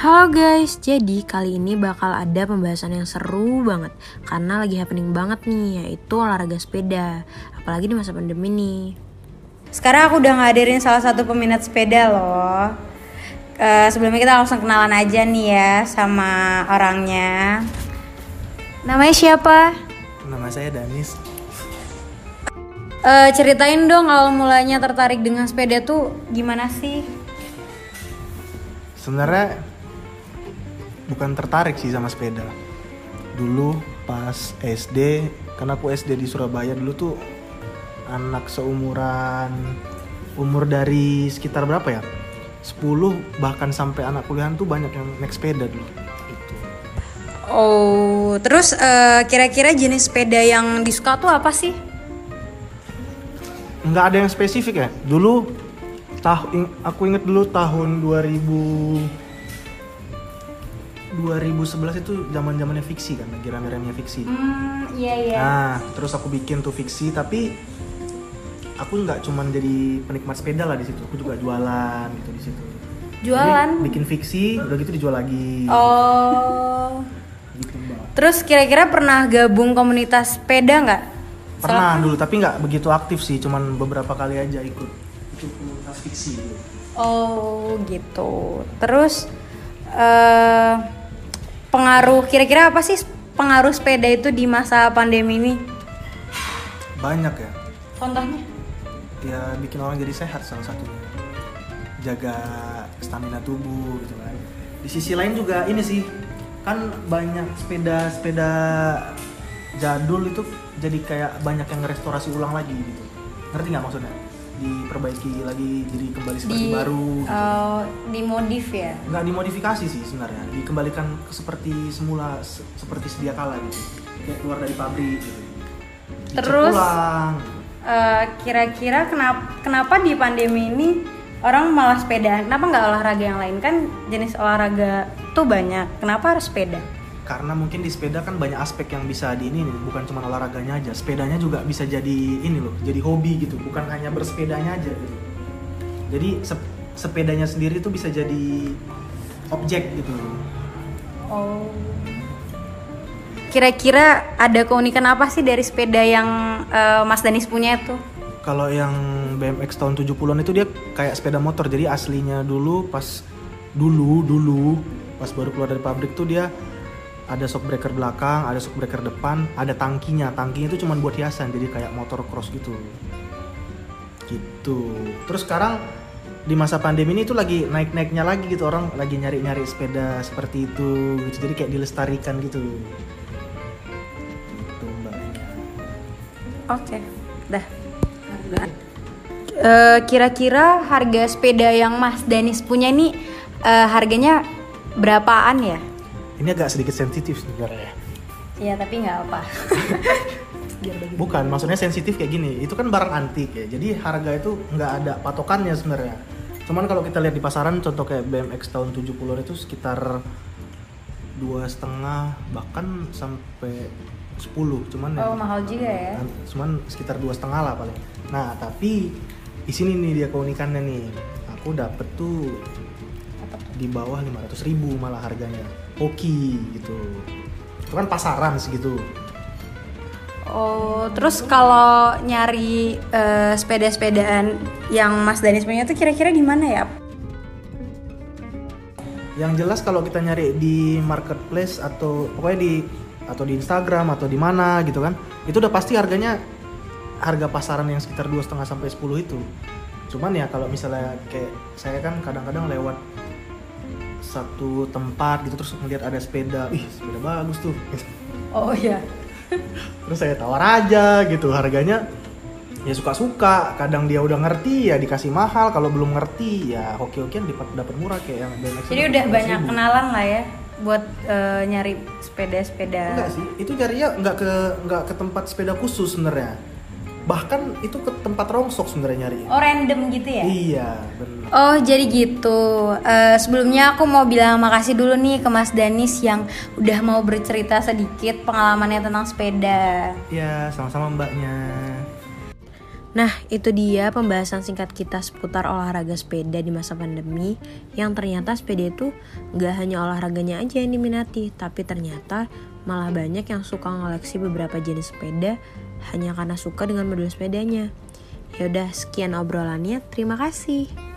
Halo guys, jadi kali ini bakal ada pembahasan yang seru banget Karena lagi happening banget nih, yaitu olahraga sepeda Apalagi di masa pandemi nih Sekarang aku udah ngadirin salah satu peminat sepeda loh uh, Sebelumnya kita langsung kenalan aja nih ya sama orangnya Namanya siapa? Nama saya Danis. Uh, ceritain dong awal mulanya tertarik dengan sepeda tuh gimana sih? Sebenarnya bukan tertarik sih sama sepeda. Dulu pas SD, karena aku SD di Surabaya dulu tuh anak seumuran umur dari sekitar berapa ya? 10 bahkan sampai anak kuliahan tuh banyak yang naik sepeda dulu. Itu. Oh, terus uh, kira-kira jenis sepeda yang disuka tuh apa sih? Nggak ada yang spesifik ya. Dulu tahun aku inget dulu tahun 2000 2011 itu zaman zamannya fiksi kan lagi rame-ramenya fiksi. Hmm iya iya. Nah terus aku bikin tuh fiksi tapi aku nggak cuman jadi penikmat sepeda lah di situ. Aku juga jualan gitu di situ. Jualan? jadi, bikin fiksi udah gitu dijual lagi. Oh. Gitu mbak. Terus kira-kira pernah gabung komunitas sepeda nggak? Pernah dulu tapi nggak begitu aktif sih cuman beberapa kali aja ikut. Itu komunitas fiksi. Gitu. oh gitu. Terus uh, pengaruh kira-kira apa sih pengaruh sepeda itu di masa pandemi ini? Banyak ya. Contohnya? Ya bikin orang jadi sehat salah satunya. Jaga stamina tubuh gitu kan. Di sisi lain juga ini sih kan banyak sepeda-sepeda jadul itu jadi kayak banyak yang restorasi ulang lagi gitu. Ngerti nggak maksudnya? Diperbaiki lagi jadi kembali seperti di, baru gitu. uh, dimodif ya? Nggak dimodifikasi sih sebenarnya dikembalikan seperti semula se seperti sedia kala gitu. Kayak keluar dari pabrik gitu. Terus uh, kira-kira kenapa kenapa di pandemi ini orang malah sepeda? Kenapa nggak olahraga yang lain? Kan jenis olahraga tuh banyak kenapa harus sepeda karena mungkin di sepeda kan banyak aspek yang bisa di ini nih, bukan cuma olahraganya aja sepedanya juga bisa jadi ini loh jadi hobi gitu bukan hanya bersepedanya aja gitu. Jadi sep sepedanya sendiri tuh bisa jadi objek gitu oh. Kira-kira ada keunikan apa sih dari sepeda yang uh, Mas Danis punya itu kalau yang BMX tahun 70-an itu dia kayak sepeda motor jadi aslinya dulu pas dulu dulu pas baru keluar dari pabrik tuh dia ada shock breaker belakang, ada shock breaker depan, ada tangkinya. Tangkinya itu cuma buat hiasan, jadi kayak motor cross gitu. Gitu. Terus sekarang di masa pandemi ini tuh lagi naik-naiknya lagi gitu orang lagi nyari-nyari sepeda seperti itu gitu. Jadi kayak dilestarikan gitu. Gitu, Mbak. Oke, dah. Uh, kira-kira harga sepeda yang Mas Danis punya ini uh, harganya berapaan ya? Ini agak sedikit sensitif sebenarnya. Iya tapi nggak apa. Bukan maksudnya sensitif kayak gini. Itu kan barang antik ya. Jadi harga itu nggak ada patokannya sebenarnya. Cuman kalau kita lihat di pasaran contoh kayak BMX tahun 70 itu sekitar dua setengah bahkan sampai 10 cuman oh ya, mahal juga ya. Cuman sekitar dua setengah lah paling. Nah tapi di sini nih dia keunikannya nih. Aku dapet tuh di bawah 500 ribu malah harganya hoki gitu itu kan pasaran segitu Oh, terus kalau nyari uh, sepeda-sepedaan yang Mas Danis punya tuh kira-kira di mana ya? Yang jelas kalau kita nyari di marketplace atau pokoknya di atau di Instagram atau di mana gitu kan, itu udah pasti harganya harga pasaran yang sekitar dua setengah sampai 10 itu. Cuman ya kalau misalnya kayak saya kan kadang-kadang lewat satu tempat gitu terus ngeliat ada sepeda. Ih sepeda bagus tuh. Oh iya. Terus saya tawar aja gitu harganya ya suka-suka. Kadang dia udah ngerti ya dikasih mahal. Kalau belum ngerti ya hoki-hokian dapat murah kayak yang BMX jadi udah banyak kenalan lah ya buat uh, nyari sepeda-sepeda. Enggak sih itu carinya nggak ke nggak ke tempat sepeda khusus sebenarnya bahkan itu ke tempat rongsok sebenarnya nyari. Oh random gitu ya? Iya benar oh jadi gitu. Uh, sebelumnya aku mau bilang makasih dulu nih ke Mas Danis yang udah mau bercerita sedikit pengalamannya tentang sepeda. Iya sama-sama mbaknya Nah, itu dia pembahasan singkat kita seputar olahraga sepeda di masa pandemi yang ternyata sepeda itu nggak hanya olahraganya aja yang diminati, tapi ternyata malah banyak yang suka ngoleksi beberapa jenis sepeda hanya karena suka dengan model sepedanya. Yaudah, sekian obrolannya. Terima kasih.